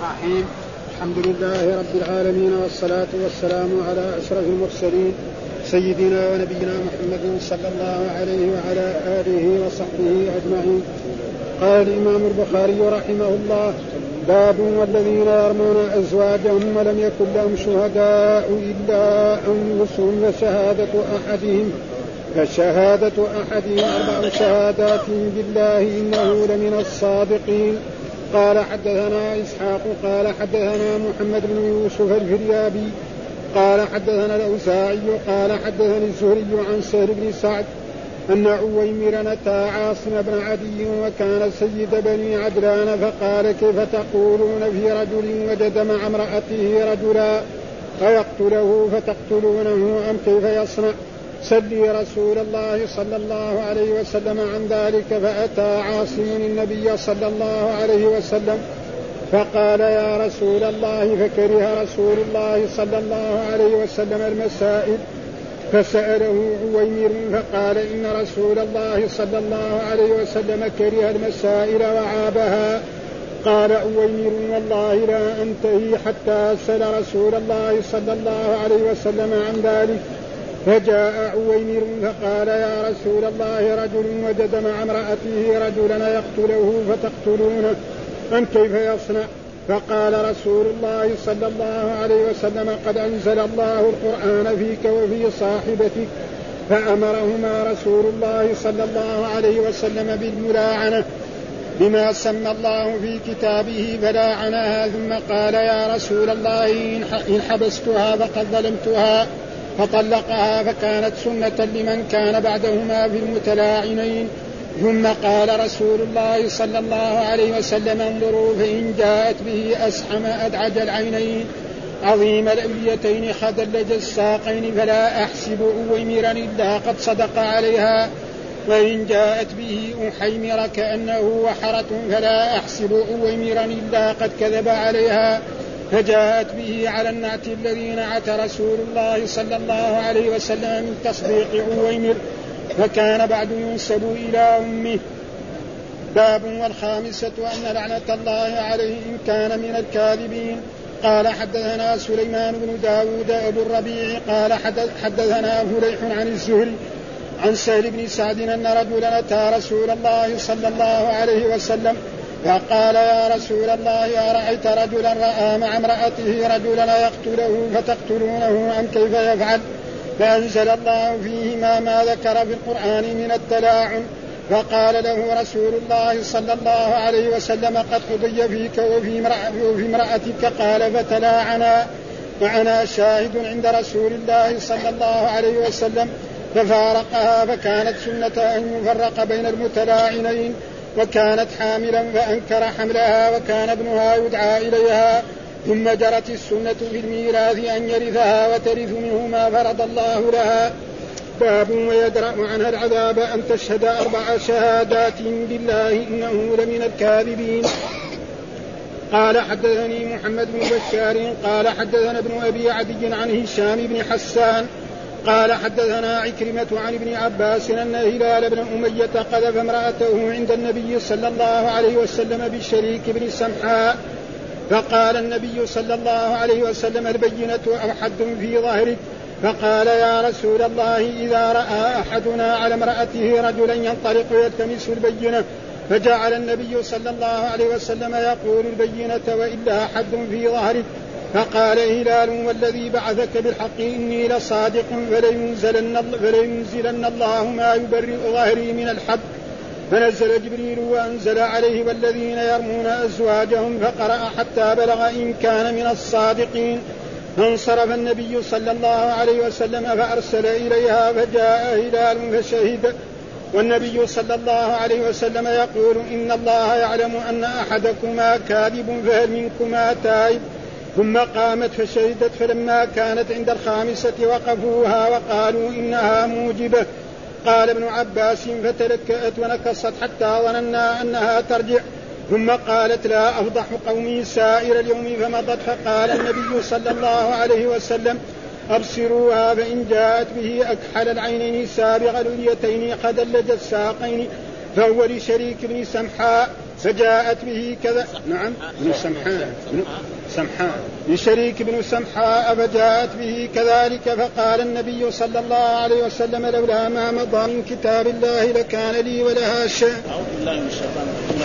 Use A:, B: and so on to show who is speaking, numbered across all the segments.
A: الرحيم. الحمد لله رب العالمين والصلاة والسلام على أشرف المرسلين سيدنا ونبينا محمد صلى الله عليه وعلى آله وصحبه أجمعين. قال الإمام البخاري رحمه الله باب والذين يرمون أزواجهم ولم يكن لهم شهداء إلا أنفسهم فشهادة أحدهم فشهادة أحدهم أربع شهادات بالله إنه لمن الصادقين. قال حدثنا إسحاق قال حدثنا محمد بن يوسف الفريابي قال حدثنا الأوزاعي قال حدثني الزهري عن سهل بن سعد أن عويمر أتى عاصم بن عدي وكان سيد بني عدلان فقال كيف تقولون في رجل وجد مع امرأته رجلا فيقتله فتقتلونه أم كيف يصنع؟ سلي رسول الله صلى الله عليه وسلم عن ذلك فأتى عاصم النبي صلى الله عليه وسلم فقال يا رسول الله فكره رسول الله صلى الله عليه وسلم المسائل فسأله عويمر فقال إن رسول الله صلى الله عليه وسلم كره المسائل وعابها. قال عويمر والله لا أنتهي حتى أسأل رسول الله صلى الله عليه وسلم عن ذلك. فجاء عويمر فقال يا رسول الله رجل وجد مع امرأته رجلا يقتله فتقتلونه. أم كيف يصنع؟ فقال رسول الله صلى الله عليه وسلم قد أنزل الله القرآن فيك وفي صاحبتك. فأمرهما رسول الله صلى الله عليه وسلم بالملاعنة. بما سمى الله في كتابه فلاعنها ثم قال يا رسول الله إن حبستها فقد ظلمتها. فطلقها فكانت سنة لمن كان بعدهما في المتلاعنين. ثم قال رسول الله صلى الله عليه وسلم انظروا فإن جاءت به أسحم أدعج العينين. عظيم الأبيتين خدلج الساقين فلا أحسب أويمرا إلا قد صدق عليها. وإن جاءت به أحيمر كأنه وحرة فلا أحسب أويمرا إلا قد كذب عليها. فجاءت به على النعت الذي نعت رسول الله صلى الله عليه وسلم من تصديق عويمر فكان بعد ينسب إلى أمه. باب والخامسة أن لعنة الله عليه إن كان من الكاذبين. قال حدثنا سليمان بن داود أبو الربيع قال حدثنا فليح عن الزهري عن سهل بن سعد أن رجلا أتى رسول الله صلى الله عليه وسلم فقال يا رسول الله أرأيت رجلا رأى مع امرأته رجلا يقتله فتقتلونه؟ أم كيف يفعل؟ فأنزل الله فيهما ما ذكر في القرآن من التلاعن. فقال له رسول الله صلى الله عليه وسلم قد قضي فيك وفي, وفي امرأتك؟ قال فتلاعنا. معنا شاهد عند رسول الله صلى الله عليه وسلم ففارقها فكانت سنة أن يفرق بين المتلاعنين. وكانت حاملا فأنكر حملها وكان ابنها يدعى إليها ثم جرت السنة في الميراث أن يرثها وترث منه ما فرض الله لها. باب ويدرأ عنها العذاب أن تشهد أربع شهادات بالله إنه لمن الكاذبين. قال حدثني محمد بن بشار قال حدثنا ابن أبي عدي عن هشام بن حسان قال حدثنا عكرمة عن ابن عباس أن هلال بن أمية قذف امرأته عند النبي صلى الله عليه وسلم بالشريك بن سمحاء فقال النبي صلى الله عليه وسلم البينة أو حد في ظهرك فقال يا رسول الله إذا رأى أحدنا على امرأته رجلا ينطلق يلتمس البينة فجعل النبي صلى الله عليه وسلم يقول البينة وإلا حد في ظهرك فقال هلال والذي بعثك بالحق إني لصادق فلينزلن, فلينزلن الله ما يبرئ ظهري من الحب. فنزل جبريل وأنزل عليه والذين يرمون أزواجهم فقرأ حتى بلغ إن كان من الصادقين. فانصرف النبي صلى الله عليه وسلم فأرسل إليها فجاء هلال فشهد. والنبي صلى الله عليه وسلم يقول إن الله يعلم أن أحدكما كاذب فهل منكما تائب. ثم قامت فشهدت فلما كانت عند الخامسة وقفوها وقالوا إنها موجبة. قال ابن عباس فتلكأت ونكصت حتى ظننا أنها ترجع. ثم قالت لا أفضح قومي سائر اليوم فمضت. فقال النبي صلى الله عليه وسلم أبصروها فإن جاءت به أكحل العينين سابغ الأليتين خدلج الساقين فهو لشريك بن سمحاء. فجاءت به كذا. نعم بن سمحاء سمحاء لشريك بن سمحاء فجاءت به كذلك فقال النبي صلى الله عليه وسلم لولا ما مضى من كتاب الله لكان لي ولها شيء.
B: أعوذ بالله من الشيطان الرجيم.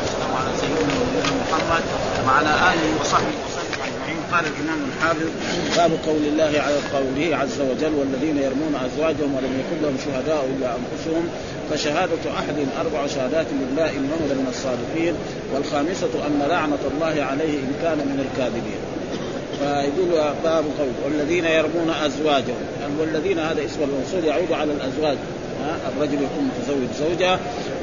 B: والسلام على سيدنا محمد وعلى آله وصحبه وسلم. أجمعين قال الإمام الحافظ باب قول الله على قوله عز وجل والذين يرمون أزواجهم ولم يكن لهم شهداء إلا أنفسهم. فشهادة أحد أربع شهادات لله إنه لمن الصادقين والخامسة أن لعنة الله عليه إن كان من الكاذبين. فيقول باب قول والذين يرمون أزواجهم يعني والذين هذا اسم الموصول يعود على الأزواج الرجل يكون متزوج زوجة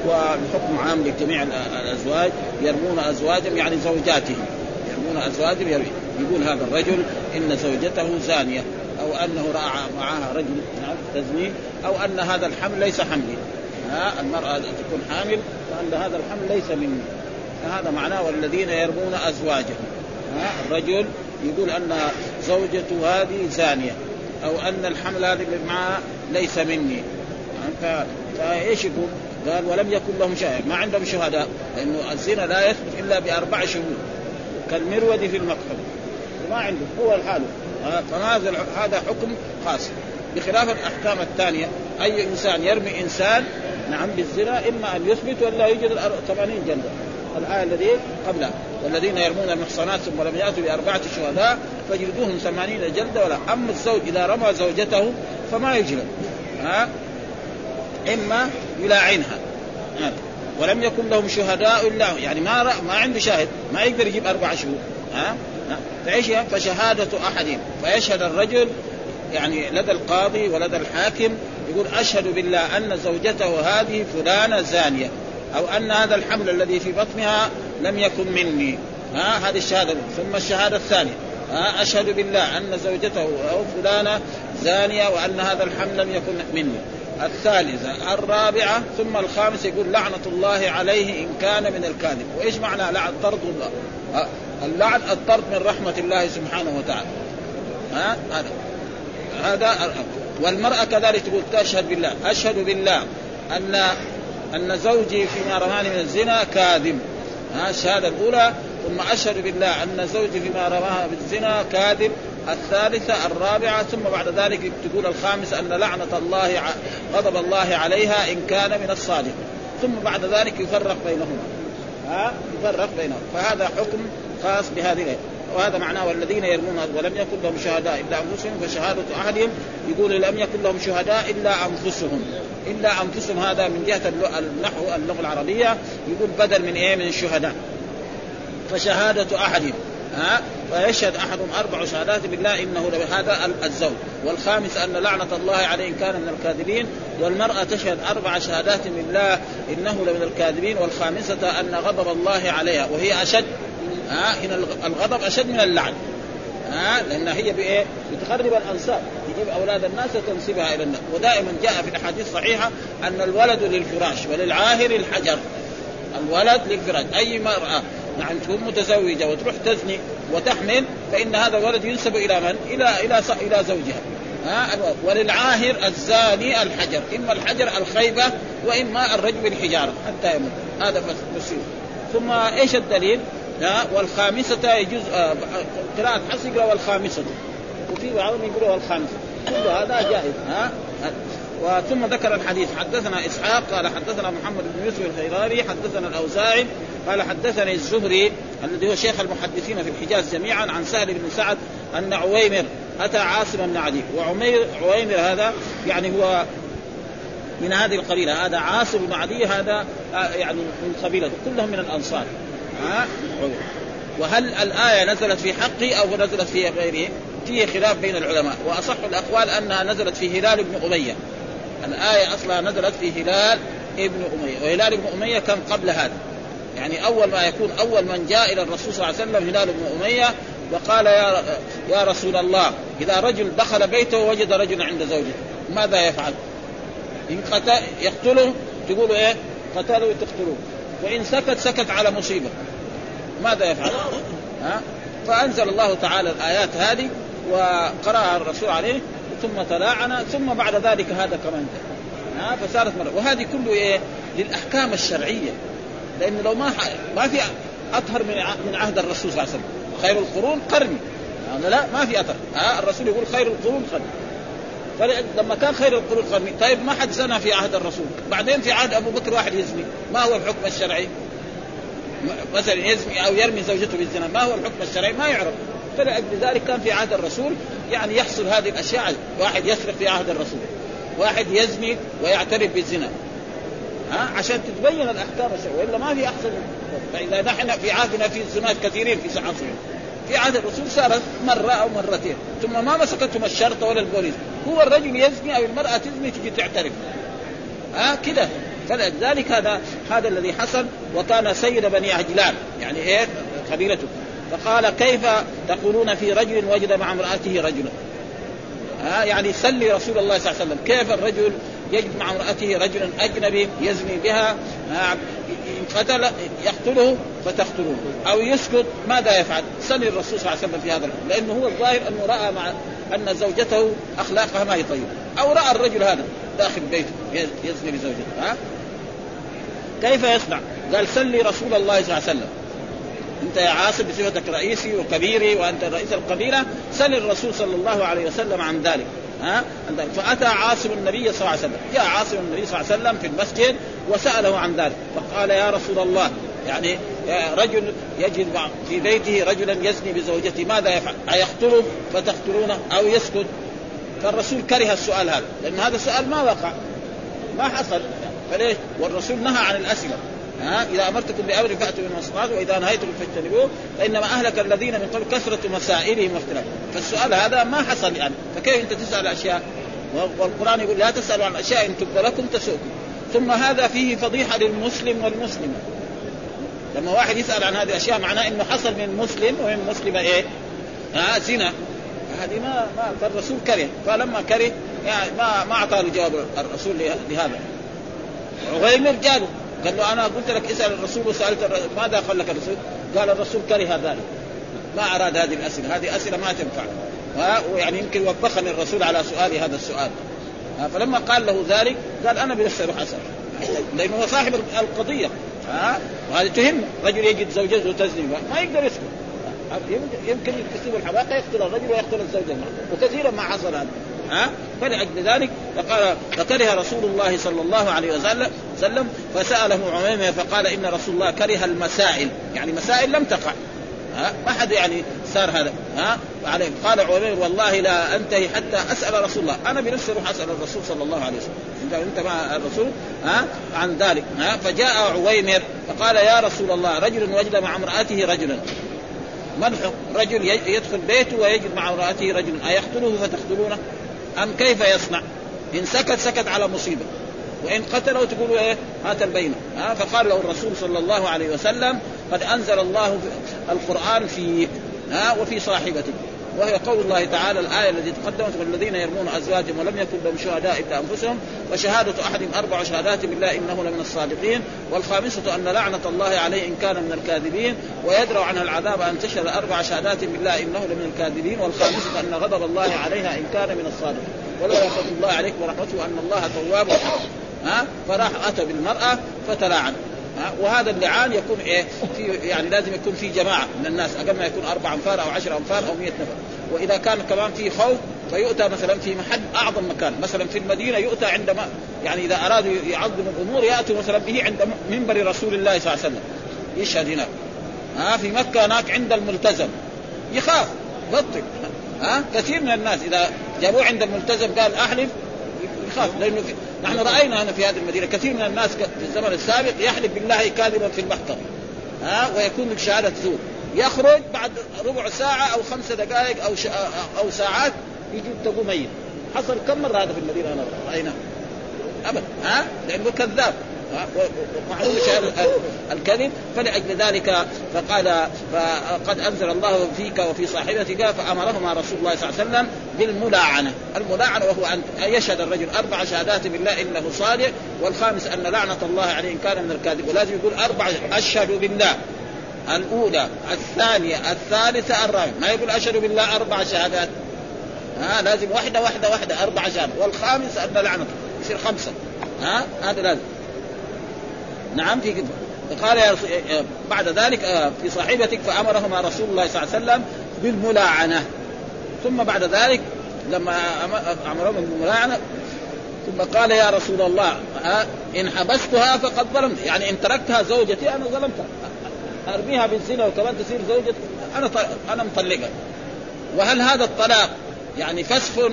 B: والحكم عام لجميع الأزواج يرمون أزواجهم يعني زوجاتهم. يرمون أزواجهم يقول هذا الرجل إن زوجته زانية أو أنه رأى معها رجل نعم تزني أو أن هذا الحمل ليس حملي. ها المرأة تكون حامل وأن هذا الحمل ليس مني هذا معناه والذين يرمون أزواجهم. ها؟ الرجل يقول أن زوجته هذه زانية أو أن الحمل هذه معها ليس مني. فإيش يقول؟ قال ولم يكن لهم شاهد ما عندهم شهداء لأنه الزنا لا يثبت إلا بأربع شهود كالمرود في المقتل. ما عنده هو الحال. فهذا هذا حكم خاص. بخلاف الأحكام الثانية أي إنسان يرمي إنسان نعم بالزنا إما أن يثبت ولا يوجد 80 جلدة. الآية الذي قبلها. والذين يرمون المحصنات ثم لم يأتوا بأربعة شهداء فجلدوهم ثمانين جلدة. ولا أما الزوج إذا رمى زوجته فما يجلد. ها؟ إما يلاعنها. ولم يكن لهم شهداء إلا يعني ما ما عنده شاهد. ما يقدر يجيب أربع شهور ها؟ فإيش فشهادة أحدهم. فيشهد الرجل يعني لدى القاضي ولدى الحاكم يقول أشهد بالله أن زوجته هذه فلانة زانية أو أن هذا الحمل الذي في بطنها لم يكن مني. ها هذه الشهادة ثم الشهادة الثانية. ها أشهد بالله أن زوجته أو فلانة زانية وأن هذا الحمل لم يكن مني. الثالثة الرابعة ثم الخامسة يقول لعنة الله عليه إن كان من الكاذب. وإيش معنى لعن طرد الله؟ اللعن الطرد من رحمة الله سبحانه وتعالى. ها هذا هذا والمرأة كذلك تقول تشهد بالله. أشهد بالله أن أن زوجي فيما رماني من الزنا كاذب. ها الشهادة الأولى. ثم أشهد بالله أن زوجي فيما رماها بالزنا كاذب. الثالثة الرابعة ثم بعد ذلك تقول الخامسة أن لعنة الله غضب الله عليها إن كان من الصادق. ثم بعد ذلك يفرق بينهما. ها يفرق بينهم فهذا حكم خاص بهذه الآية وهذا معناه والذين يرمون ولم يكن لهم شهداء إلا أنفسهم فشهادة أحدهم يقول لم يكن لهم شهداء إلا أنفسهم. إلا أنفسهم هذا من جهة النحو اللغة العربية يقول بدل من إيه؟ من الشهداء. فشهادة أحدهم ها؟ فيشهد أحدهم أربع شهادات بالله إنه هذا الزوج. والخامس أن لعنة الله عليه إن كان من الكاذبين والمرأة تشهد أربع شهادات بالله إنه لمن الكاذبين. والخامسة أن غضب الله عليها وهي أشد ها هنا الغضب أشد من اللعن. ها لأن هي بإيه؟ بتخرب الانساب تجيب أولاد الناس وتنسبها إلى الناس. ودائما جاء في الأحاديث الصحيحة أن الولد للفراش وللعاهر الحجر. الولد للفراش. أي مراه نعم تكون متزوجة وتروح تزني وتحمل فإن هذا الولد ينسب إلى من؟ إلى إلى إلى زوجها. ها وللعاهر الزاني الحجر. إما الحجر الخيبة وإما الرجم بالحجاره حتى يموت. هذا فسير ثم إيش الدليل؟ والخامسة يجوز آه قراءة حفص يقرأ والخامسة. وفي بعضهم يقرأ والخامسة. كل هذا جائز ها؟ وثم ذكر الحديث حدثنا إسحاق قال حدثنا محمد بن يوسف الخيراري حدثنا الأوزاعي قال حدثني الزهري الذي هو شيخ المحدثين في الحجاز جميعا عن سهل بن سعد أن عويمر أتى عاصم بن عدي. وعمير عويمر هذا يعني هو من هذه القبيلة. هذا عاصم بن عدي هذا يعني من قبيلته كلهم من الأنصار. وهل الآية نزلت في حقه أو نزلت في غيره؟ فيه خلاف بين العلماء. وأصح الأقوال أنها نزلت في هلال بن أمية. الآية أصلا نزلت في هلال ابن أمية. وهلال بن أمية كان قبل هذا. يعني أول ما يكون أول من جاء إلى الرسول صلى الله عليه وسلم هلال بن أمية وقال يا يا رسول الله إذا رجل دخل بيته ووجد رجلا عند زوجته ماذا يفعل؟ إن قتل يقتله تقولوا إيه؟ قتلوا تقتلوه وإن سكت سكت على مصيبة. ماذا يفعل؟ ها؟ فأنزل الله تعالى الآيات هذه وقرأها الرسول عليه ثم تلاعن ثم بعد ذلك هذا كمان ها؟ فصارت مرة. وهذه كله إيه؟ للأحكام الشرعية. لأن لو ما ما في أطهر من من عهد الرسول صلى الله عليه وسلم. خير القرون قرني. يعني لا ما في اثر ها؟ الرسول يقول خير القرون قرني. فلما كان خير القرون قرني طيب ما حد زنى في عهد الرسول؟ بعدين في عهد أبو بكر واحد يزني. ما هو الحكم الشرعي؟ مثلا يزني أو يرمي زوجته بالزنا ما هو الحكم الشرعي؟ ما يعرف. فلذلك كان في عهد الرسول يعني يحصل هذه الأشياء. واحد يسرق في عهد الرسول. واحد يزني ويعترف بالزنا. ها؟ عشان تتبين الأحكام الشرعية. وإلا ما في أحسن فإذا نحن في عهدنا في زنات كثيرين في عصرنا في عهد الرسول صارت مرة أو مرتين. ثم ما مسكتهم الشرطة ولا البوليس. هو الرجل يزني أو المرأة تزني تجي تعترف. ها؟ كده فلذلك هذا هذا الذي حصل وكان سيد بني عجلان. يعني إيه؟ قبيلته فقال كيف تقولون في رجل وجد مع امرأته رجلا؟ ها؟ يعني سلي رسول الله صلى الله عليه وسلم. كيف الرجل يجد مع امرأته رجلا أجنبي يزني بها؟ إن قتل يقتله فتقتلوه أو يسكت ماذا يفعل؟ سل الرسول صلى الله عليه وسلم في هذا لأنه هو الظاهر أنه رأى مع أن زوجته أخلاقها ما هي طيبة. أو رأى الرجل هذا. داخل بيته يزني بزوجته ها؟ كيف يصنع؟ قال سلي رسول الله صلى الله عليه وسلم أنت يا عاصم بصفتك رئيسي وكبيري وأنت رئيس القبيلة سل الرسول صلى الله عليه وسلم عن ذلك ها فأتى عاصم النبي صلى الله عليه وسلم جاء عاصم النبي صلى الله عليه وسلم في المسجد وسأله عن ذلك فقال يا رسول الله يعني رجل يجد في بيته رجلا يزني بزوجته ماذا يفعل؟ أيقتله فتقتلونه أو يسكت؟ فالرسول كره السؤال هذا لأن هذا السؤال ما وقع ما حصل. فليش؟ والرسول نهى عن الأسئلة. ها؟ إذا أمرتكم بأمر فأتوا من مصنعات وإذا نهيتكم فاجتنبوه فإنما أهلك الذين من قبل كثرة مسائلهم واختلافهم فالسؤال هذا ما حصل يعني فكيف أنت تسأل أشياء؟ والقرآن يقول لا تسألوا عن أشياء إن تبد لكم تسؤكم. ثم هذا فيه فضيحة للمسلم والمسلمة. لما واحد يسأل عن هذه الأشياء معناه إنه حصل من مسلم ومن مسلمة إيه؟ ها؟ زنا. هذه ما ما فالرسول كره. فلما كره يعني ما ما اعطى له جواب الرسول لهذا. عغيمر جاله. قال له أنا قلت لك اسأل الرسول وسألت الرسول. ماذا قال لك الرسول؟ قال الرسول كره ذلك. ما أراد هذه الأسئلة. هذه أسئلة ما تنفع. ويعني يمكن وبخني الرسول على سؤالي هذا السؤال. فلما قال له ذلك قال أنا بنفسي أروح أسأل. لأنه هو صاحب القضية. ها؟ وهذه تهم. رجل يجد زوجته تزني. ما يقدر يسكت. يمكن يكتسب الحماقه يقتل الرجل ويقتل الزوجه وكثيرا ما حصل هذا. ها؟ فلأجل ذلك فقال فكره رسول الله صلى الله عليه وسلم فسأله عميمة فقال إن رسول الله كره المسائل. يعني مسائل لم تقع. ها؟ ما حد يعني صار هذا. ها؟ عليه قال عمير والله لا أنتهي حتى أسأل رسول الله. أنا بنفسي أروح أسأل الرسول صلى الله عليه وسلم. انت إنت مع الرسول؟ ها؟ عن ذلك. ها؟ فجاء عويمر فقال يا رسول الله رجل وجد مع امرأته رجلا. الحكم؟ رجل يدخل بيته ويجد مع امرأته رجل ايقتله فتقتلونه؟ أم كيف يصنع؟ إن سكت سكت على مصيبة وإن قتله تقولوا إيه؟ هات البينة ها فقال له الرسول صلى الله عليه وسلم قد أنزل الله القرآن في ها وفي صاحبته وهي قول الله تعالى الآية التي تقدمت والذين يرمون أزواجهم ولم يكن لهم شهداء إلا أنفسهم وشهادة أحدهم أربع شهادات بالله إنه لمن الصادقين والخامسة أن لعنة الله عليه إن كان من الكاذبين ويدرع عنها العذاب أن تشهد أربع شهادات بالله إنه لمن الكاذبين والخامسة أن غضب الله عليها إن كان من الصادقين. ولولا فضل الله عليكم ورحمته أن الله تواب ها؟ فراح أتى بالمرأة فتلاعن. وهذا اللعان يكون إيه؟ في يعني لازم يكون في جماعة من الناس أقل ما يكون أربع أنفار أو عشر أنفار أو 100 نفر. وإذا كان كمان في خوف فيؤتى مثلا في محل أعظم مكان. مثلا في المدينة يؤتى عندما يعني إذا أرادوا يعظموا الأمور يأتوا مثلا به عند منبر رسول الله صلى الله عليه وسلم. يشهد هناك. ها؟ في مكة هناك عند الملتزم. يخاف بطل ها؟ كثير من الناس إذا جابوه عند الملتزم قال أحلف يخاف. لأنه نحن رأينا هنا في هذه المدينة كثير من الناس في الزمن السابق يحلف بالله كاذبا في المحكمه ها؟ ويكون شهادة زور. يخرج بعد ربع ساعة أو خمس دقائق أو أو ساعات يجي تقوم ميت. حصل كم مرة هذا في المدينة أنا رايناه ابدا ها؟ لأنه كذاب. معلوم الكذب فلأجل ذلك فقال فقد أنزل الله فيك وفي صاحبتك فأمرهما رسول الله صلى الله عليه وسلم بالملاعنة. الملاعنة وهو أن يشهد الرجل أربع شهادات بالله إنه صادق والخامس أن لعنة الله عليه إن كان من الكاذب ولازم يقول أربع أشهد بالله. الأولى الثانية الثالثة الرابعة. ما يقول أشهد بالله أربع شهادات. ها لازم واحدة واحدة واحدة أربع شهادات. والخامس أن لعنة يصير خمسة. ها هذا لازم. نعم في فقال يا رسول بعد ذلك آه، في صاحبتك فأمرهما رسول الله صلى الله عليه وسلم بالملاعنة. ثم بعد ذلك لما أمرهم بالملاعنة ثم قال يا رسول الله إن حبستها فقد ظلمت. يعني إن تركتها زوجتي أنا ظلمتها أرميها بالزنا وكمان تصير زوجتي أنا أنا مطلقها وهل هذا الطلاق يعني فسخ؟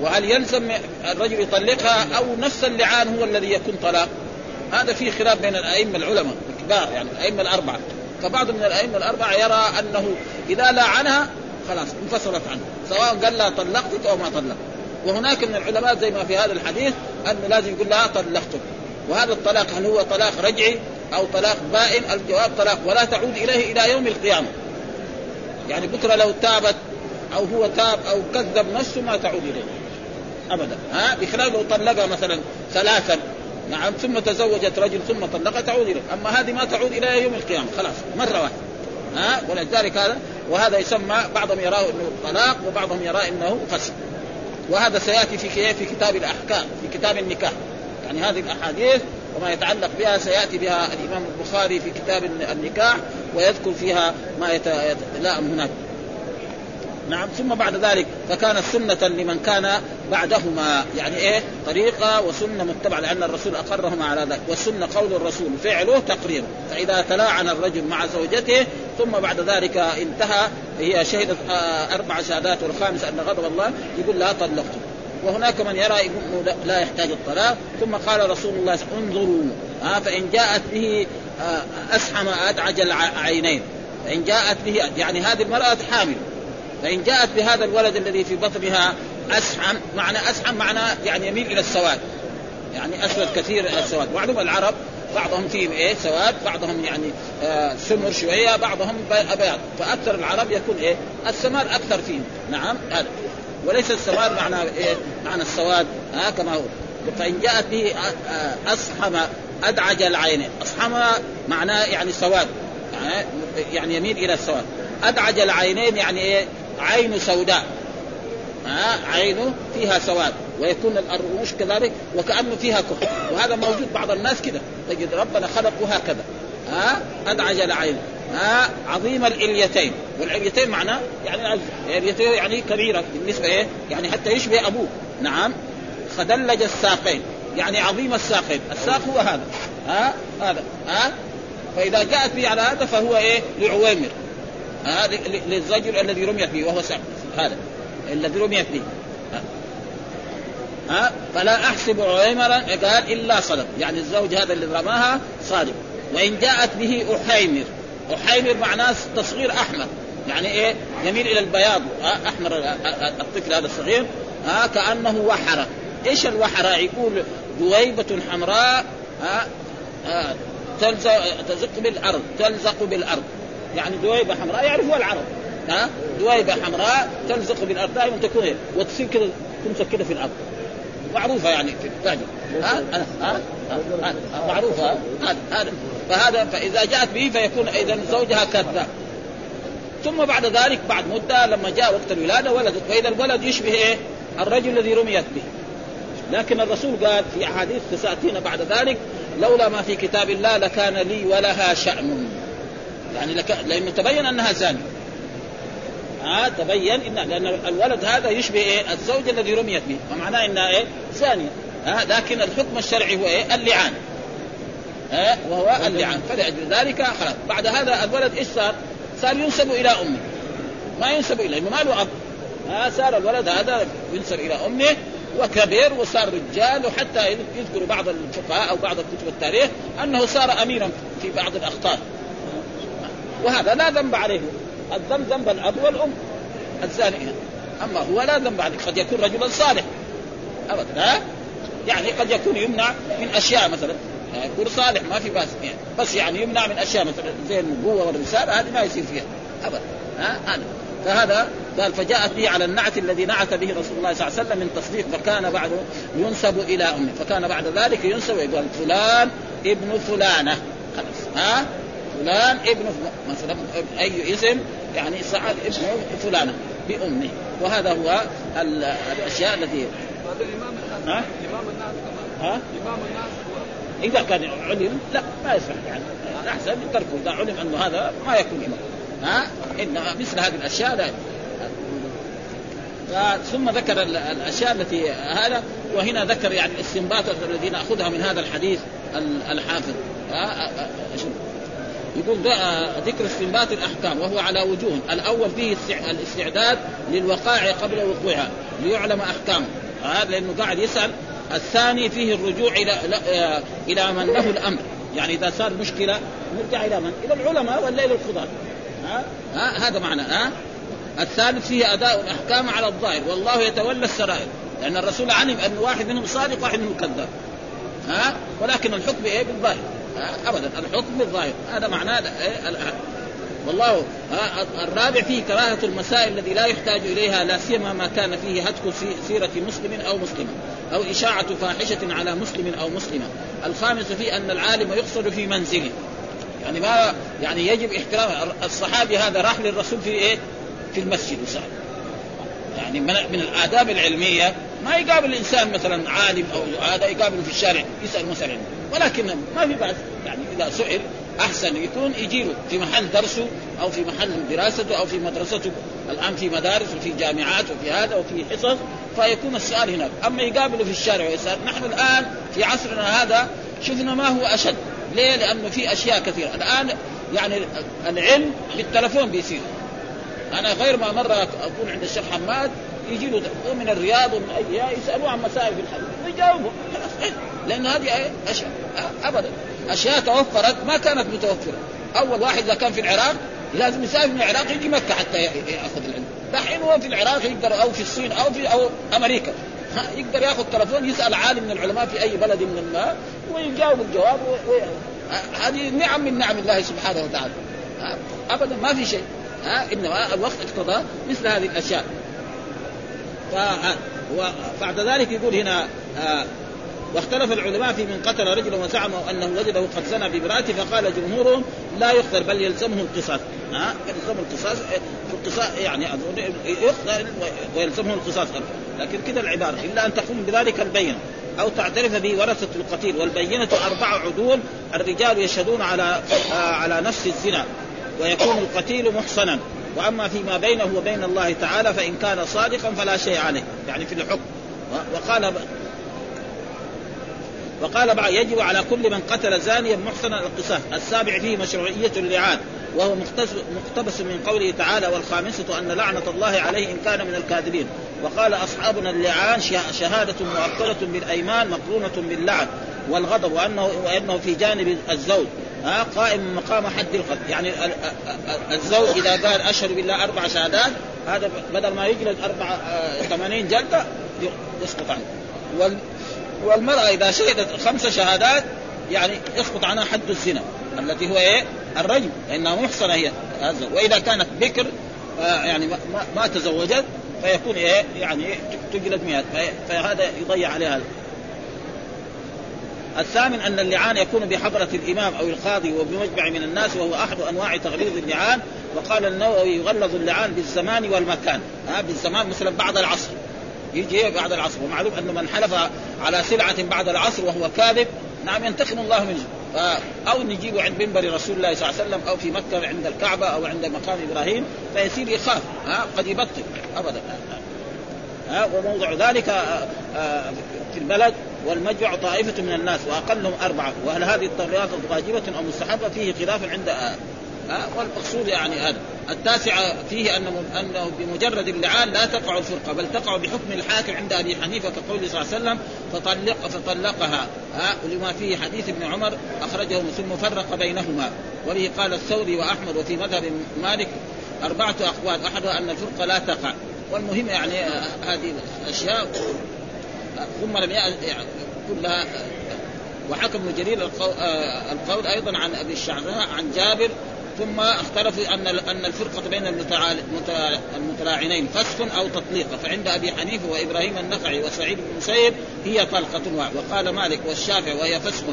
B: وهل يلزم الرجل يطلقها؟ أو نفس اللعان هو الذي يكون طلاق؟ هذا في خلاف بين الأئمة العلماء الكبار يعني الأئمة الأربعة. فبعض من الأئمة الأربعة يرى أنه إذا لعنها خلاص انفصلت عنه سواء قال لها طلقتك أو ما طلقت. وهناك من العلماء زي ما في هذا الحديث انه لازم يقول لها طلقتك. وهذا الطلاق هل هو طلاق رجعي أو طلاق بائن؟ الجواب طلاق ولا تعود إليه إلى يوم القيامة. يعني بكرة لو تابت أو هو تاب أو كذب نفسه ما تعود إليه. ابدا. ها؟ بخلاف لو طلقها مثلا ثلاثا نعم ثم تزوجت رجل ثم طلقها تعود اليه أما هذه ما تعود إلى يوم القيامة خلاص مرة واحدة. ها؟ ولذلك هذا وهذا يسمى بعضهم يراه إنه طلاق وبعضهم يراه إنه فسق وهذا سيأتي في في كتاب الأحكام في كتاب النكاح. يعني هذه الأحاديث وما يتعلق بها سيأتي بها الإمام البخاري في كتاب النكاح ويذكر فيها ما يتلائم هناك. نعم ثم بعد ذلك فكانت سنة لمن كان بعدهما. يعني إيه؟ طريقة وسنة متبعة لأن الرسول أقرهما على ذلك. والسنة قول الرسول فعله تقريره فإذا تلاعن الرجل مع زوجته ثم بعد ذلك انتهى. هي شهدت آه، أربع شهادات والخامس أن غضب الله يقول لا طلقته وهناك من يرى يقول لا يحتاج الطلاق. ثم قال رسول الله انظروا ها فإن جاءت به آه، أسحم أدعج العينين فإن جاءت به يعني هذه المرأة حامل. فإن جاءت بهذا الولد الذي في بطنها أسحم معنى أسحم معنى يعني يميل إلى السواد. يعني أسود كثير السواد. معلوم العرب بعضهم فيهم إيه سواد بعضهم يعني آه سمر شوية بعضهم أبيض. فأكثر العرب يكون إيه السماد أكثر فيهم. نعم هذا. وليس السواد معنى إيه معنى السواد آه كما هو. فإن جاءت به اصحم أدعج العينين اصحم معناه يعني سواد يعني يميل إلى السواد. أدعج العينين يعني إيه عين سوداء. ها؟ عينه فيها سواد. ويكون الرموش كذلك وكأنه فيها كحل. وهذا موجود بعض الناس كذا تجد ربنا خلقه هكذا. ها؟ ادعج العين ها؟ عظيم الاليتين والاليتين معناه يعني الاليتين يعني كبيرة. بالنسبة إيه؟ يعني حتى يشبه أبوه. نعم. خدلج الساقين. يعني عظيم الساقين. الساق هو هذا. ها؟ هذا. ها؟ فإذا جاءت به على هذا فهو إيه؟ لعويمر ها للرجل الذي رميت به وهو سعد هذا. الذي رميت به ها. فلا أحسب عمرا قال إلا صدق. يعني الزوج هذا اللي رماها صادق. وإن جاءت به أحيمر. أحيمر معناه تصغير أحمر. يعني إيه؟ يميل إلى البياض. أحمر الطفل هذا الصغير. ها؟ كأنه وحرة. إيش الوحرة؟ يقول دويبه حمراء ها؟ تلزق بالأرض. تلزق بالأرض. يعني دويبة حمراء يعرفوها العرب. ها؟ دويبة حمراء تلزق بالارض دائما تكون هيك وتصير كذا تمسك كذا في الأرض. معروفة يعني في التاجر. ها؟ ها؟ معروفة. هذا هذا فهذا فإذا جاءت به فيكون اذا زوجها كذاب ثم بعد ذلك بعد مدة لما جاء وقت الولادة ولدت. واذا الولد يشبه إيه؟ الرجل الذي رميت به. لكن الرسول قال في أحاديث تساتينا بعد ذلك لولا ما في كتاب الله لكان لي ولها شأن. يعني لك لأنه تبين أنها زانية. ها تبين ان لأن الولد هذا يشبه إيه؟ الزوج الذي رميت به. ومعناه إنها إيه؟ زانية. ها لكن الحكم الشرعي هو إيه؟ اللعان. ها وهو اللعان. فلأجل ذلك خلاص. بعد هذا الولد إيش صار؟ صار ينسب إلى أمه. ما ينسب إليه. ما له أب. ها صار الولد هذا ينسب إلى أمه. وكبر وصار رجال. وحتى يذكر بعض الفقهاء أو بعض كتب التاريخ أنه صار اميرا في بعض الاخطار وهذا لا ذنب عليه. الذنب ذنب الأب والأم الزانية. أما هو لا ذنب عليه. قد يكون رجلا صالح. ابدا. ها؟ يعني قد يكون يمنع من أشياء مثلا. يكون صالح ما في بأس يعني بس يعني يمنع من أشياء مثلا. زي النبوه والرسالة هذه ما يصير فيها. ابدا. ها؟ هذا فهذا قال فجاءت به على النعت الذي نعت به رسول الله صلى الله عليه وسلم من تصديق فكان بعده ينسب إلى أمه. فكان بعد ذلك ينسب يقول فلان ابن فلانة. خلاص. ها؟ فلان ابن مثلا أي اسم؟ يعني سعد ابن فلانه بأمه. وهذا هو الأشياء التي
C: هذا الامام الناس ها؟ امام الناس ها؟ امام الناس
B: إذا كان علم لا ما يصح يعني. احسن تركه إذا علم انه هذا ما يكون امام ها؟ إن مثل هذه الأشياء لا. ثم ذكر الأشياء التي هذا وهنا ذكر يعني الاستنباطات الذي ناخذها من هذا الحديث الحافظ. يقول ذكر استنباط الأحكام وهو على وجوه. الأول فيه الاستعداد للوقائع قبل وقوعها ليعلم احكامه هذا لأنه قاعد يسأل. الثاني فيه الرجوع إلى إلى من له الأمر. يعني إذا صار مشكلة نرجع إلى من؟ إلى العلماء ولا إلى القضاة ها؟ ها؟ هذا معنى. ها؟ الثالث فيه أداء الأحكام على الظاهر. والله يتولى السرائر. لأن الرسول علم أن واحد منهم صادق واحد منهم كذاب. ها؟ ولكن الحكم إيه؟ بالظاهر. ابدا الحكم بالظاهر هذا معناه إيه والله الرابع فيه كراهة المسائل الذي لا يحتاج إليها لا سيما ما كان فيه هتك سيرة مسلم أو مسلمة أو إشاعة فاحشة على مسلم أو مسلمة. الخامس فيه أن العالم يقصد في منزله. يعني ما يعني يجب احترام الصحابي هذا راح للرسول في إيه؟ في المسجد وسأل. يعني من, الآداب العلمية ما يقابل الإنسان مثلا عالم أو هذا يقابله في الشارع يسأل مسألة. ولكن ما في بأس يعني إذا سئل أحسن يكون يجي له في محل درسه أو في محل دراسته أو في مدرسته. الآن في مدارس وفي جامعات وفي هذا وفي حصص فيكون السؤال هناك. أما يقابله في الشارع ويسأل نحن الآن في عصرنا هذا شفنا ما هو أشد. ليه؟ لأنه في أشياء كثيرة. الآن يعني العلم بالتلفون بيصير. أنا غير ما مرة أكون عند الشيخ حماد يجي له من الرياض ومن اي يسالوه عن مسائل في الحديث. ويجاوبه لأن هذه اشياء ابدا. أشياء توفرت ما كانت متوفرة. أول واحد إذا كان في العراق لازم يسافر من العراق يجي مكة حتى يأخذ العلم. دحين هو في العراق يقدر أو في الصين أو في أو أمريكا. يقدر يأخذ تلفون يسأل عالم من العلماء في أي بلد من الماء ويجاوب الجواب. هذه نعم من نعم الله سبحانه وتعالى. ابدا ما في شيء. ها إنما الوقت اقتضى مثل هذه الأشياء. وبعد ذلك يقول هنا واختلف العلماء في من قتل رجلا وزعموا أنه وجده قد زنى بامرأته فقال جمهورهم لا يقتل بل يلزمه القصاص. ها؟ يلزمه القصاص القصاص يعني يقتل ويلزمه القصاص. لكن كذا العبارة إلا أن تقوم بذلك البينه أو تعترف به ورثه القتيل والبينة أربع عدول الرجال يشهدون على آه على نفس الزنا ويكون القتيل محصنا. وأما فيما بينه وبين الله تعالى فإن كان صادقا فلا شيء عليه يعني في الحكم. وقال وقال بعد يجب على كل من قتل زانيا محسنا القصاص. السابع فيه مشروعية اللعان وهو مقتبس من قوله تعالى والخامسة أن لعنة الله عليه إن كان من الكاذبين وقال أصحابنا اللعان شهادة مؤكدة بالأيمان مقرونة باللعن والغضب وأنه, وأنه في جانب الزوج ها قائم مقام حد القتل. يعني الزوج إذا قال أشهد بالله أربع شهادات هذا بدل ما يجلد أربع آه، ثمانين جلدة يسقط عنه. والمرأة إذا شهدت خمس شهادات يعني يسقط عنها حد الزنا التي هو إيه؟ الرجم لأنها محصنة هي وإذا كانت بكر يعني ما, ما تزوجت فيكون إيه؟ يعني تجلد مئة فهذا يضيع عليها الثامن أن اللعان يكون بحضرة الإمام أو القاضي وبمجمع من الناس وهو أحد أنواع تغليظ اللعان. وقال النووي يغلظ اللعان بالزمان والمكان. ها بالزمان مثلا بعد العصر. يجي بعد العصر؟ ومعلوم أنه من حلف على سلعة بعد العصر وهو كاذب نعم ينتقم الله منه. أو نجيبه عند منبر رسول الله صلى الله عليه وسلم أو في مكة عند الكعبة أو عند مقام إبراهيم فيصير يخاف. ها قد يبطل. ابدا. ها وموضع ذلك في البلد والمجمع طائفة من الناس وأقلهم أربعة وهل هذه التغييرات واجبة أو مستحبة؟ فيه خلاف عند ها والمقصود يعني هذا. التاسعة فيه أنه, أنه بمجرد اللعان لا تقع الفرقة بل تقع بحكم الحاكم عند أبي حنيفة كقوله صلى الله عليه وسلم فطلق فطلقها. ها ولما فيه حديث ابن عمر أخرجه ثم فرق بينهما. وبه قال الثوري وأحمد وفي مذهب مالك أربعة أقوال أحدها أن الفرقة لا تقع. والمهم يعني هذه الأشياء ثم لم يعني كلها وحكم جرير القول أيضا عن أبي الشعراء عن جابر ثم اختلفوا أن أن الفرقة بين المتلاعنين فسخ أو تطليق. فعند أبي حنيفة وإبراهيم النخعي وسعيد بن المسيب هي طلقة وقال مالك والشافعي وهي فسخ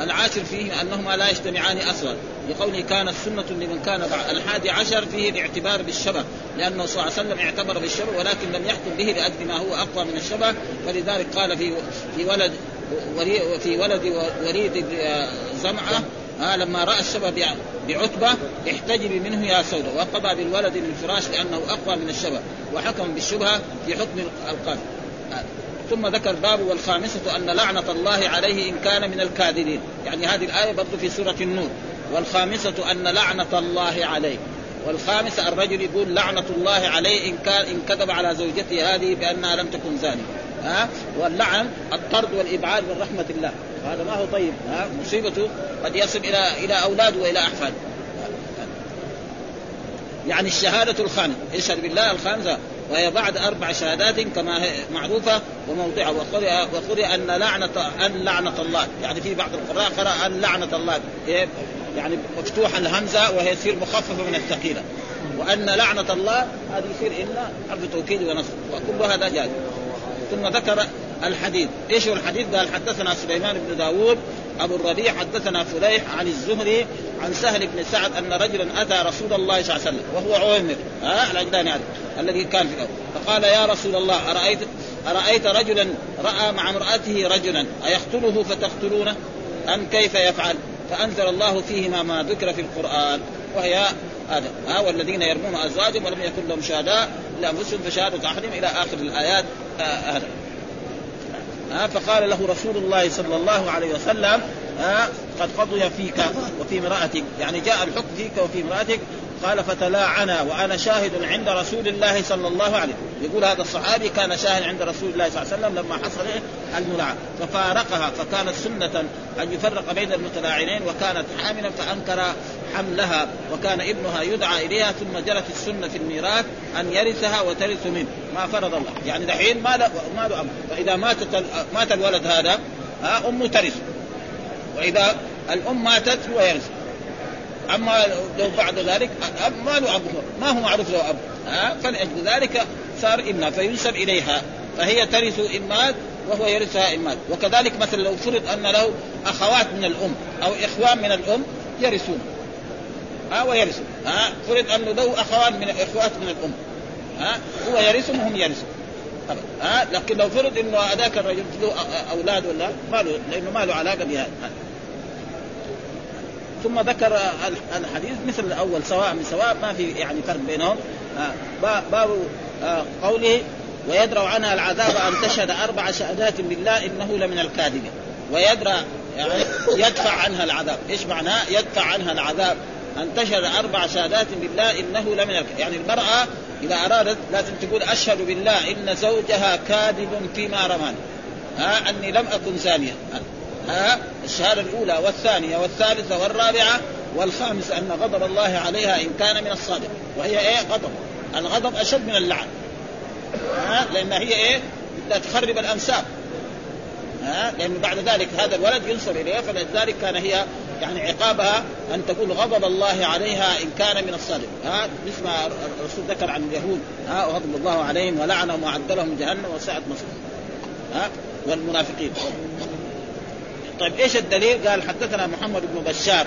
B: العاشر فيه أنهما لا يجتمعان أصلا. لقوله كانت سنة لمن كان الحادي عشر فيه الاعتبار بالشبه لأنه صلى الله عليه وسلم اعتبر بالشبه ولكن لم يحكم به لاجل ما هو أقوى من الشبه. فلذلك قال في في ولد وفي ولد وليد زمعة آه لما رأى الشبه بعتبة احتجبي منه يا سودة وقضى بالولد للفراش لأنه أقوى من الشبه وحكم بالشبهة في حكم القاتل. آه ثم ذكر باب والخامسة أن لعنة الله عليه إن كان من الكاذبين. يعني هذه الآية برضو في سورة النور. والخامسة أن لعنة الله عليه. والخامسة الرجل يقول لعنة الله عليه إن كان إن كذب على زوجته هذه بأنها لم تكن زانية. ها؟ واللعن الطرد والإبعاد من رحمة الله. هذا ما هو طيب. ها؟ مصيبته قد يصل إلى إلى أولاده وإلى أحفاده. يعني الشهادة الخامسة اشهد بالله الخامسة وهي بعد أربع شهادات كما هي معروفة وموضعها وقرئ أن لعنة أن لعنة الله. يعني في بعض القراء قرأ أن لعنة الله؟ يعني مفتوح الهمزة وهي تصير مخففة من الثقيلة. وأن لعنة الله هذه يصير إلا حرف توكيد ونصب. وكل هذا جاء ثم ذكر الحديث. إيش هو الحديث؟ قال حدثنا سليمان بن داود أبو الربيع حدثنا فليح عن الزهري عن سهل بن سعد أن رجلا أتى رسول الله صلى الله عليه وسلم وهو عويمر. ها؟ العجلاني هذا الذي كان في الأول فقال يا رسول الله أرأيت أرأيت رجلا رأى مع امرأته رجلا أيقتله فتقتلونه؟ أم كيف يفعل؟ فأنزل الله فيهما ما ذكر في القرآن وهي هذا. ها؟ والذين يرمون أزواجهم ولم يكن لهم شهداء الا انفسهم فشهادة أحدهم إلى آخر الآيات هذا. ها فقال له رسول الله صلى الله عليه وسلم ها قد قضي فيك وفي امرأتك يعني جاء الحكم فيك وفي امرأتك قال فتلاعنا وأنا شاهد عند رسول الله صلى الله عليه وسلم. يقول هذا الصحابي كان شاهد عند رسول الله صلى الله عليه وسلم لما حصل الملاعنه ففارقها فكانت سنة أن يفرق بين المتلاعنين وكانت حاملا فأنكر حملها وكان ابنها يدعى إليها ثم جرت السنة في الميراث أن يرثها وترث منه. ما فرض الله. يعني دحين ما له ما له اب فإذا ماتت مات الولد هذا ها أمه ترث. وإذا الأم ماتت هو يرث. أما لو بعد ذلك اب ما له اب ما هو معروف له اب ها فلأجل ذلك صار ابنها فينسب إليها فهي ترث مات وهو يرثها مات وكذلك مثلا لو فرض أن له أخوات من الأم أو إخوان من الأم يرثون. ها ويرثون. ها فرض انه له أخوان من إخوات من الأم. ها هو يرثهم وهم يرثون. ها لكن لو فرض إنه هذاك الرجل له أولاد ولا ما له لأنه ما له علاقة بهذا ثم ذكر الحديث مثل الأول سواء من سواء ما في يعني فرق بينهم. باب قوله ويدرأ عنها العذاب أن تشهد أربع شهادات بالله إنه لمن الكاذبين. ويدرأ يعني يدفع عنها العذاب. إيش معناه؟ يدفع عنها العذاب. أن تشهد أربع شهادات بالله إنه لمن الكاذبين يعني المرأة إذا أرادت لازم تقول أشهد بالله إن زوجها كاذب فيما رماني. ها؟ أني لم أكن زانية. ها؟ الشهادة الأولى والثانية والثالثة والرابعة والخامسة أن غضب الله عليها إن كان من الصادق وهي إيه؟ غضب. الغضب أشد من اللعن. ها؟ لأن هي إيه؟ بدها تخرب الانساب ها؟ لأن بعد ذلك هذا الولد ينسب اليه فلذلك كان هي يعني عقابها أن تقول غضب الله عليها إن كان من الصادق. ها؟ مثل ما الرسول ذكر عن اليهود. ها؟ وغضب الله عليهم ولعنهم وعد لهم جهنم وساءت مصير ها؟ والمنافقين. طيب إيش الدليل؟ قال حدثنا محمد بن بشار.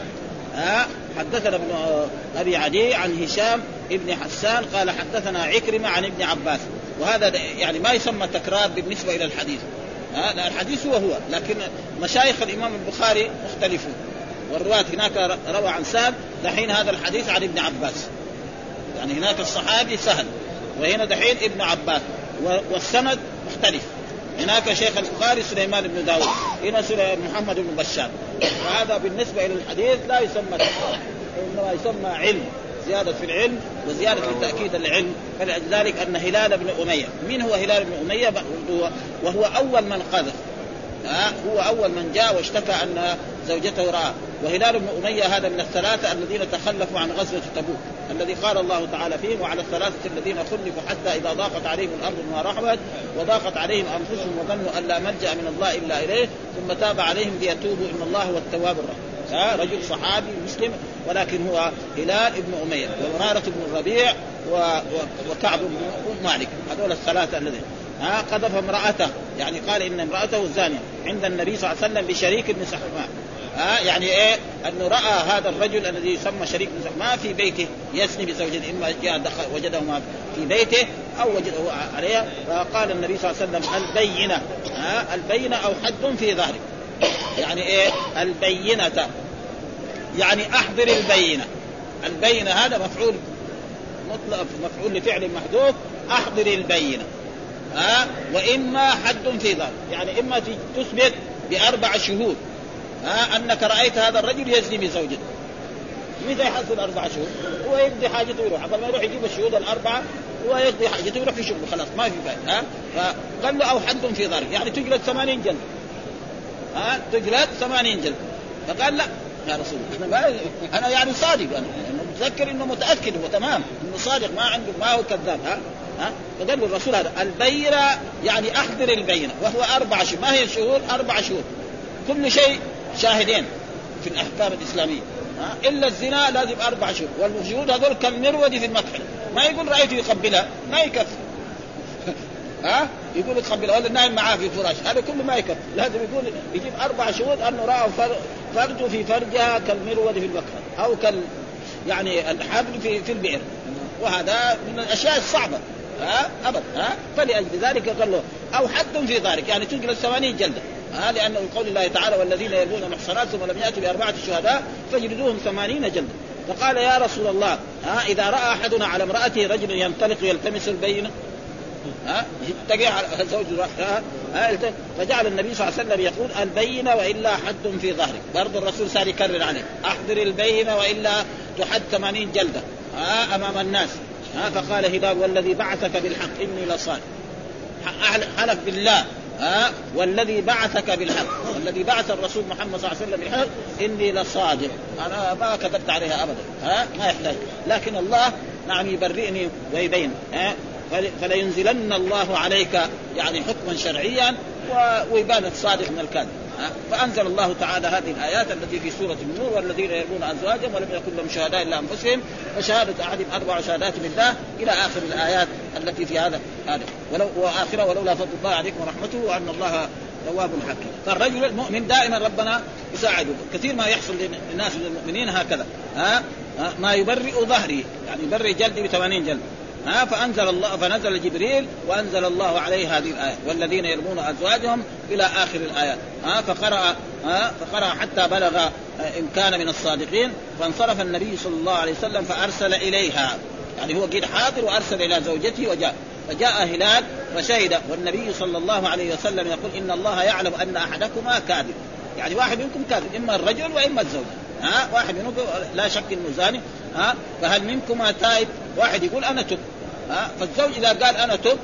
B: ها حدثنا ابن أبي عدي عن هشام ابن حسان قال حدثنا عكرمة عن ابن عباس. وهذا يعني ما يسمى تكرار بالنسبة إلى الحديث. ها الحديث هو هو لكن مشايخ الإمام البخاري مختلفون. والرواة هناك روى عن سهل دحين هذا الحديث عن ابن عباس. يعني هناك الصحابي سهل وهنا دحين ابن عباس. والسند مختلف. هناك شيخ البخاري سليمان بن داود. هنا محمد بن بشار. وهذا بالنسبة إلى الحديث لا يسمى إنما يسمى علم زيادة في العلم وزيادة في تأكيد العلم. فلذلك أن هلال بن أمية من هو هلال بن أمية؟ وهو أول من قذف. هو أول من جاء واشتكى أن زوجته رأى. وهلال بن أمية هذا من الثلاثة الذين تخلفوا عن غزوة تبوك الذي قال الله تعالى فيهم وعلى الثلاثة الذين خلفوا حتى إذا ضاقت عليهم الأرض بما رحبت وضاقت عليهم أنفسهم وظنوا أن لا ملجأ من الله إلا إليه ثم تاب عليهم ليتوبوا إن الله هو التواب الرحيم ها رجل صحابي مسلم ولكن هو هلال بن أمية ومرارة بن الربيع. وكعب بن مالك هذول الثلاثة الذين ها قذف امرأته يعني قال إن امرأته زانية عند النبي صلى الله عليه وسلم بشريك بن سحماء ها يعني إيه؟ أنه رأى هذا الرجل الذي يسمى شريك ما في بيته يسني بزوجته إما جاء دخل وجده في بيته أو وجده عليها فقال النبي صلى الله عليه وسلم البينة ها البينة أو حد في ظهرك. يعني إيه؟ البينة. يعني أحضر البينة. البينة هذا مفعول مطلق مفعول لفعل محذوف أحضر البينة. ها وإما حد في ظهر يعني إما تثبت بأربع شهود. ها أنك رأيت هذا الرجل يزني بزوجته متى يحصل أربع شهور؟ هو يقضي حاجته ويروح قبل ما يروح يجيب الشهود الأربعة هو يقضي حاجته ويروح في شغله خلاص ما في فائده ها؟ فقال له أو حد في ظهرك يعني تجلد 80 جلد. ها؟ تجلد 80 جلد. فقال لا يا رسول الله أنا أنا يعني صادق. أنا متذكر إنه متأكد هو تمام إنه صادق ما عنده ما هو كذاب. ها؟ ها؟ فقال الرسول هذا البينه يعني أحضر البينه وهو أربع شهور ما هي الشهور أربع شهور كل شيء شاهدين في الأحكام الإسلامية. ها؟ إلا الزنا لازم أربع شهور والشهود هذول كالمرود في المكحل ما يقول رأيته يقبلها ما يكفي. ها؟ يقول يقبلها. ولا نايم معاه في فراش هذا كله ما يكفي. لازم يقول يجيب أربع شهود أنه رأى فرجه في فرجها كالمرود في المكحل أو كال يعني الحبل في في البئر. وهذا من الأشياء الصعبة. ها؟ ابدا ها؟ فلأجل ذلك قال له أو حد في ذلك يعني تجلس 80 جلدة. ها لأنه قول الله تعالى والذين يرمون المحصنات ثم لم يأتوا بأربعة شهداء فاجلدوهم 80 جلده فقال يا رسول الله ها إذا رأى أحدنا على امرأته رجل ينطلق يلتمس البينه ها يتقي على زوج فجعل النبي صلى الله عليه وسلم يقول البينه وإلا حد في ظهرك. برضه الرسول صار يكرر عليه أحضر البينه وإلا تحد 80 جلده ها أمام الناس. ها فقال هلال والذي بعثك بالحق إني لصادق. حلف بالله. ها؟ والذي بعثك بالحق. والذي بعث الرسول محمد صلى الله عليه وسلم بالحق إني لصادق. أنا ما كذبت عليها ابدا ها؟ ما يحتاج. لكن الله نعم يبرئني ويبين ها؟ فلينزلن الله عليك يعني حكما شرعيا ويبان الصادق من الكاذب. فأنزل الله تعالى هذه الآيات التي في سورة النور والذين يرمون أزواجهم ولم يكن لهم شهداء إلا أنفسهم فشهاده احدهم أربع شهادات بالله إلى آخر الآيات التي في هذا هذا. ولو وآخرة ولولا فضل الله عليكم ورحمته وأن الله تواب حكيم. فالرجل المؤمن دائما ربنا يساعده. كثير ما يحصل للناس المؤمنين هكذا. ها؟ ما يبرئ ظهري يعني يبرئ جلدي ب 80 جلد. ها فأنزل الله فنزل جبريل وأنزل الله عليه هذه الآية. والذين يرمون أزواجهم إلى آخر الآيات. ها فقرأ ها فقرأ حتى بلغ آه، إن كان من الصادقين. فانصرف النبي صلى الله عليه وسلم فأرسل إليها. يعني هو قيل حاضر وأرسل إلى زوجته وجاء. فجاء هلال فشهد. والنبي صلى الله عليه وسلم يقول إن الله يعلم أن أحدكما كاذب. يعني واحد منكم كاذب إما الرجل وإما الزوجه ها واحد منكم لا شك إنه زاني. ها فهل منكما تائب؟ واحد يقول أنا تب ها؟ فالزوج إذا قال أنا تب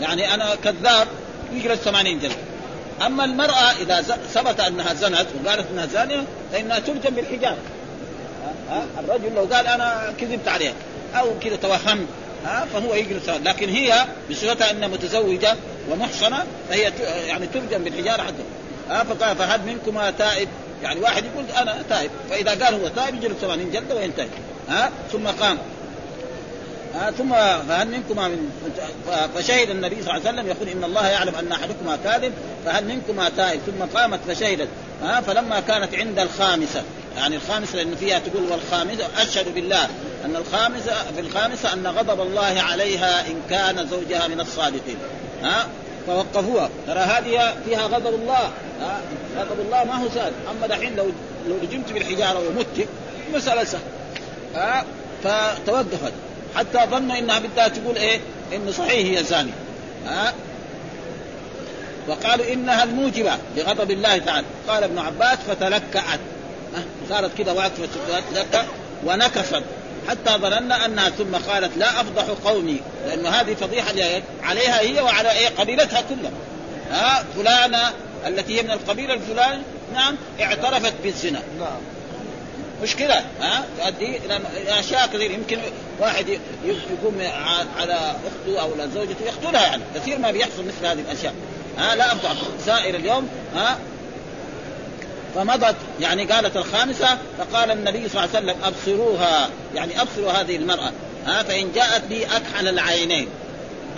B: يعني أنا كذاب يجلس 80 جلد. أما المرأة إذا ثبت أنها زنت وقالت إنها زانية فإنها ترجم بالحجاب. ها؟ الرجل لو قال أنا كذبت عليها أو كذا توهمت ها؟ فهو يجلس. لكن هي بصفتها أنها متزوجة ومحصنة فهي يعني ترجم بالحجارة حتى ها؟ فقال فهل منكما تائب؟ يعني واحد يقول أنا تائب. فإذا قال هو تائب يجلس 80 جلدة وينتهي. ها؟ ثم قام. آه ثم فهل منكما من فشهد النبي صلى الله عليه وسلم يقول إن الله يعلم أن أحدكما كاذب فهل منكما تائب؟ ثم قامت فشهدت. آه فلما كانت عند الخامسة يعني الخامسة لأن فيها تقول والخامسة أشهد بالله أن الخامسة في الخامسة أن غضب الله عليها إن كان زوجها من الصادقين. ها آه فوقفوها. ترى هذه فيها غضب الله. ها غضب الله ما هو سهل. أما دحين لو لو رجمت بالحجارة ومت مسألة سهلة. ها فتوقفت. حتى ظن إنها بدها تقول إيه؟ انه صحيح هي زاني ها؟ وقالوا إنها الموجبة لغضب الله تعالى. قال ابن عباس فتلكأت. صارت كده واقفة تتلكأ ونكفت. حتى ظننا أنها ثم قالت لا أفضح قومي. لأنه هذه فضيحة عليها هي وعلى إيه؟ قبيلتها كلها. ها؟ فلانة التي هي من القبيلة الفلاني نعم اعترفت بالزنا. نعم. مشكلة ها؟ تؤدي إلى أشياء كثير. يمكن واحد يقوم على أخته أو زوجته يقتلها يعني. كثير ما بيحصل مثل هذه الأشياء. ها؟ لا أفضل سائر اليوم ها؟ فمضت يعني قالت الخامسة فقال النبي صلى الله عليه وسلم أبصروها. يعني أبصروا هذه المرأة ها؟ فإن جاءت لي أكحل العينين.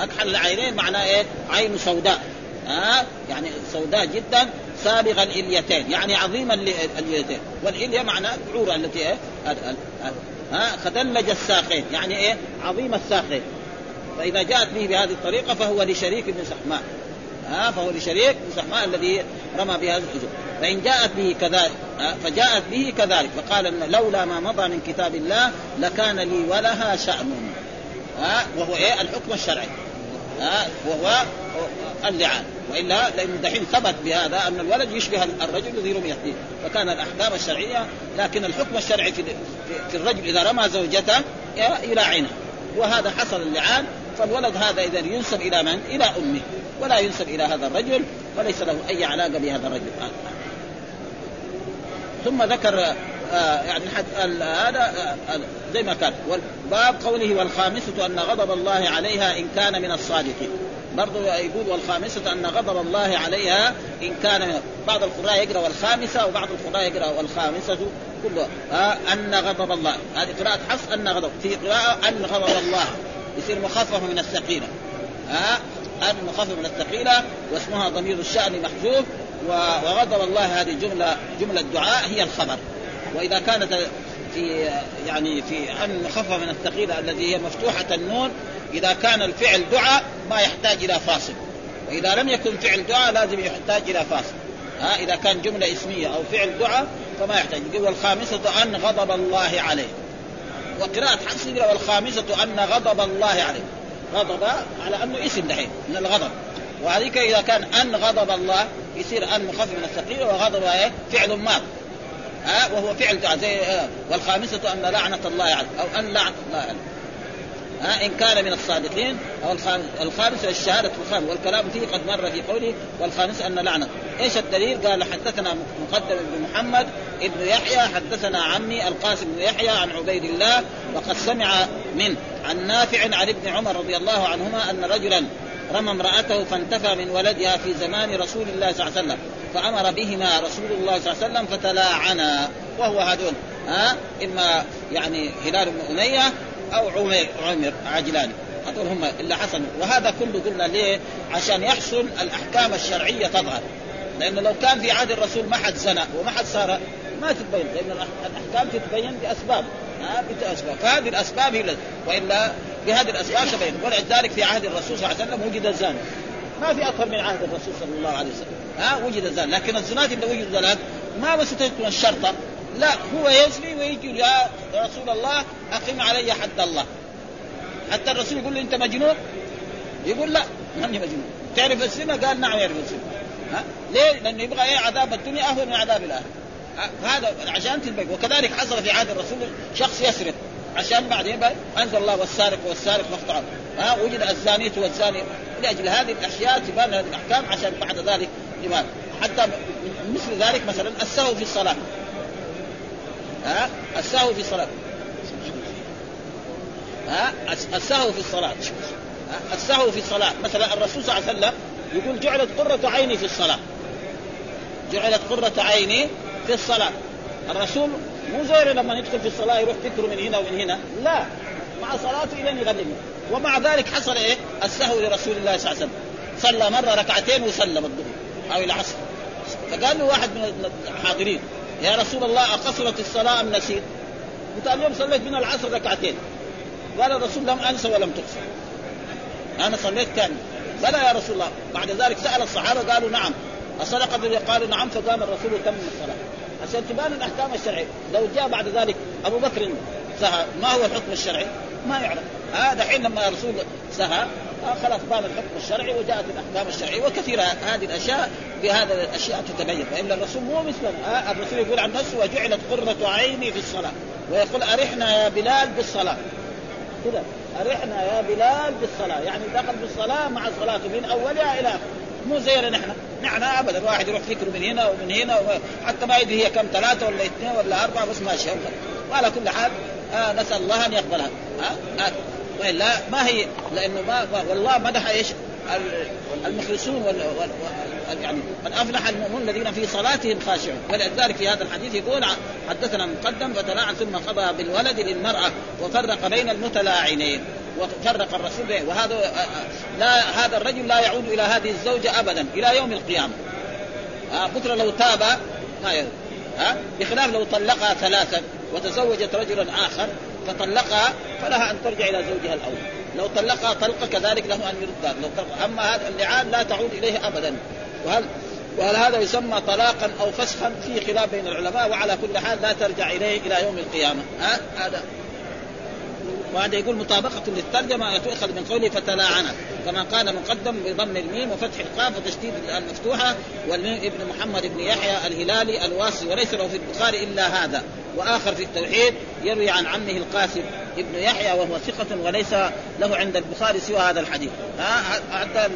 B: أكحل العينين معناه إيه؟ عين سوداء ها؟ يعني سوداء جدا. سابغ الإليتين يعني عظيم الإليتين. والإلية معنى العوره التي إيه؟ ها؟ خدلج الساقين يعني إيه؟ عظيم الساقين. فإذا جاءت به بهذه الطريقة فهو لشريك بن سحماء. ها؟ فهو لشريك بن سحماء الذي رمى بهذا الحجر. فإن جاءت به كذلك فجاءت به كذلك فقال لولا ما مضى من كتاب الله لكان لي ولها شأن. ها؟ وهو إيه؟ الحكم الشرعي. ها؟ وهو اللعان. وإلا لأن دحين ثبت بهذا أن الولد يشبه الرجل رمي فيه فكان الأحكام الشرعية لكن الحكم الشرعي في في الرجل إذا رمى زوجته يلاعنها وهذا حصل اللعان فالولد هذا إذا ينسب إلى من؟ إلى أمه. ولا ينسب إلى هذا الرجل وليس له أي علاقة بهذا الرجل. ثم ذكر آه يعني هذا آه زي ما كان باب قوله والخامسة أن غضب الله عليها إن كان من الصادقين. برضو يقول والخامسة أن غضب الله عليها إن كان بعض القراء يقرأ والخامسة وبعض القراء يقرأ والخامسة كله آه أن غضب الله. هذه قراءة حفص أن غضب. في قراءة أن غضب الله. يصير مخفف من الثقيلة. آه أن مخفف من الثقيلة واسمها ضمير الشأن محذوف وغضب الله. هذه جملة جملة دعاء هي الخبر. وإذا كانت في يعني في أن مخفف من الثقيلة الذي هي مفتوحة النون. إذا كان الفعل دعاء ما يحتاج إلى فاصل. وإذا لم يكن فعل دعاء لازم يحتاج إلى فاصل. ها إذا كان جملة اسمية أو فعل دعاء فما يحتاج. يقول والخامسة أن غضب الله عليه. وقراءة حفص والخامسة أن غضب الله عليه. غضب على أنه اسم دحين من الغضب. وهذيك إذا كان أن غضب الله يصير أن مخفف من الثقيل وغضب إيه؟ فعل ماض. ها وهو فعل زي آه والخامسة أن لعنة الله عليه أو أن لعنة الله عليه. ها إن كان من الصادقين أو الخامس الشهادة الخامس والكلام فيه قد مر في قوله والخامس أن لعنة. إيش الدليل؟ قال حدثنا مقدم بن محمد ابن يحيى حدثنا عمي القاسم بن يحيى عن عبيد الله وقد سمع من عن نافع عن ابن عمر رضي الله عنهما أن رجلا رمى امرأته فانتفى من ولدها في زمان رسول الله صلى الله عليه وسلم. فأمر بهما رسول الله صلى الله عليه وسلم فتلاعنا وهو هذول ها؟ إما يعني هلال بن أمية أو عمر عمر عجلان هذول هم اللي حصل وهذا كله قلنا ليه؟ عشان يحصل الأحكام الشرعية تظهر. لأنه لو كان في عهد الرسول ما حد زنى وما حد صار ما تتبين لأن الأحكام تتبين بأسباب ها؟ بأسباب. فهذه الأسباب هي وإلا بهذه الأسباب تبين. ولذلك في عهد الرسول صلى الله عليه وسلم وجد الزاني. ما في أكثر من عهد الرسول صلى الله عليه وسلم. ها وجد الزاني لكن الزنات اللي وجدوا الان ما بس تكون الشرطه لا هو يزني ويجي يا رسول الله أقم علي حد الله. حتى الرسول يقول له أنت مجنون؟ يقول لا ماني مجنون. تعرف الزنا؟ قال نعم يعرف الزنا. ها؟ ليه؟ لأنه يبغى إيه؟ عذاب الدنيا أهون من عذاب الآخرة. هذا عشان تنبين وكذلك حصل في عهد الرسول شخص يسرق. عشان بعدين أنزل الله والسارق والسارق مقطعا ها؟ وجد الزانية والزاني لأجل هذه الأشياء تبان هذه الأحكام عشان بعد ذلك لماذا؟ حتى مثل ذلك مثلا السهو في الصلاة. ها؟ السهو في الصلاة. ها؟ السهو في الصلاة. السهو في الصلاة. مثلا الرسول صلى الله عليه وسلم يقول جعلت قرة عيني في الصلاة. جعلت قرة عيني في الصلاة. الرسول مو زي لما يدخل في الصلاة يروح فكره من هنا ومن هنا. لا. مع صلاته إلى يغلبه. ومع ذلك حصل إيه؟ السهو لرسول الله صلى الله عليه وسلم. صلى مرة ركعتين وسلم الظهر. أو العصر فقال له واحد من الحاضرين يا رسول الله أقصرت الصلاة أم نسيت؟ قلت اليوم صليت من العصر ركعتين. قال الرسول لم أنسى ولم تقصر. أنا صليت كامل بلى يا رسول الله. بعد ذلك سأل الصحابة قالوا نعم. أصدق الذي قالوا نعم. فقام الرسول وتم الصلاة. عشان تبان الأحكام الشرعية. لو جاء بعد ذلك أبو بكر سهى ما هو الحكم الشرعي؟ ما يعرف. هذا حين لما الرسول سهى خلاص بان الحكم الشرعي وجاءت الأحكام الشرعية وكثيرة هذه الأشياء بهذه الأشياء تتبين فإن الرسول مو مثلنا الرسول يقول عن نفسه وجعلت قرة عيني في الصلاة ويقول أرحنا يا بلال بالصلاة. كذا. أرحنا يا بلال بالصلاة. يعني دخل بالصلاه مع صلاته من أولها إلى اخره مو زينا نحن. نحن ابدا واحد يروح فكره من هنا ومن هنا حتى ما يدري هي كم ثلاثة ولا اثنين ولا أربعة بس ماشيه وعلى كل حال آه نسأل الله أن يقبلها. آه آه. والا ما هي لأنه ما والله مدح إيش؟ المخلصون وال يعني قد أفلح المؤمنون الذين في صلاتهم خاشعون. ولذلك في هذا الحديث يقول حدثنا مقدم فتلاعن ثم قضى بالولد للمرأة وفرق بين المتلاعنين وفرق الرسول وهذا لا هذا الرجل لا يعود إلى هذه الزوجة ابدا إلى يوم القيامة. ها بكرة لو تاب ما يرد ها بخلاف لو طلقها ثلاثا وتزوجت رجلا آخر فطلقها فلها أن ترجع إلى زوجها الأول. لو طلقها طلقة كذلك له أن يردها لو أما هذا اللعان لا تعود إليه ابدا. وهل وهل هذا يسمى طلاقا أو فسخا؟ في خلاف بين العلماء وعلى كل حال لا ترجع إليه إلى يوم القيامة. ها؟ هذا وهذا يقول مطابقة للترجمة تؤخذ من قوله فتلاعنت كما قال مقدم بضم الميم وفتح القاف وتشديد المفتوحة والميم ابن محمد بن يحيى الهلالي الواسي وليس له في البخاري إلا هذا. وآخر في التوحيد يروي عن عمه القاسم ابن يحيى وهو ثقة وليس له عند البخاري سوى هذا الحديث. ها حتى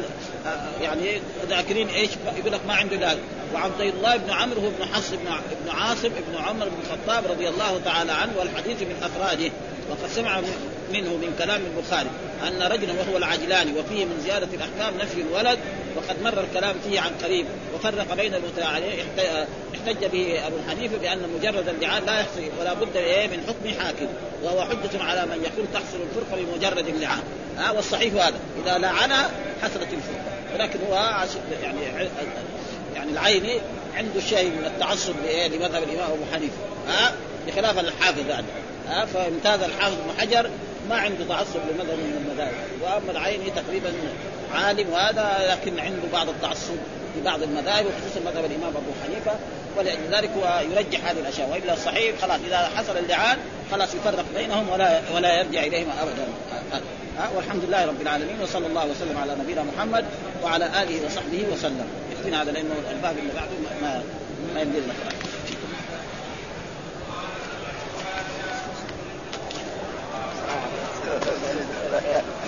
B: يعني ذاكرين إيش؟ يقول لك ما عنده لا وعبد الله بن عمرو هو ابن حفص بن عاصم ابن عمر بن الخطاب رضي الله تعالى عنه والحديث من أفراده. وقد سمع منه من كلام البخاري أن رجلا وهو العجلاني وفيه من زيادة الأحكام نفي الولد وقد مر الكلام فيه عن قريب وفرق بين المتعالين احتج به أبو حنيفه بأن مجرد اللعان لا يحصي ولا بد إيه من حكم حاكم وهو حجة على من يقول تحصل الفرقة بمجرد اللعان ها والصحيح هذا إذا لعنها حصلت الفرقة. ولكن هو يعني يعني العيني عنده شيء من التعصب لمذهب الإمام أبو حنيفة. ها بخلاف الحافظ يعني فامتاز الحافظ بن حجر ما عنده تعصب لمذهب من المذاهب. وأما العيني تقريبا عالم وهذا لكن عنده بعض التعصب في بعض المذاهب وخصوصا مذهب الإمام أبو حنيفة. ولذلك هو يرجح هذه الأشياء وإلا الصحيح خلاص إذا حصل اللعان خلاص يفرق بينهم ولا ولا يرجع إليهم ابدا. والحمد لله رب العالمين وصلى الله وسلم على نبينا محمد وعلى آله وصحبه وسلم. يكفينا هذا لأنه الباب اللي بعده ما ما يمدي لنا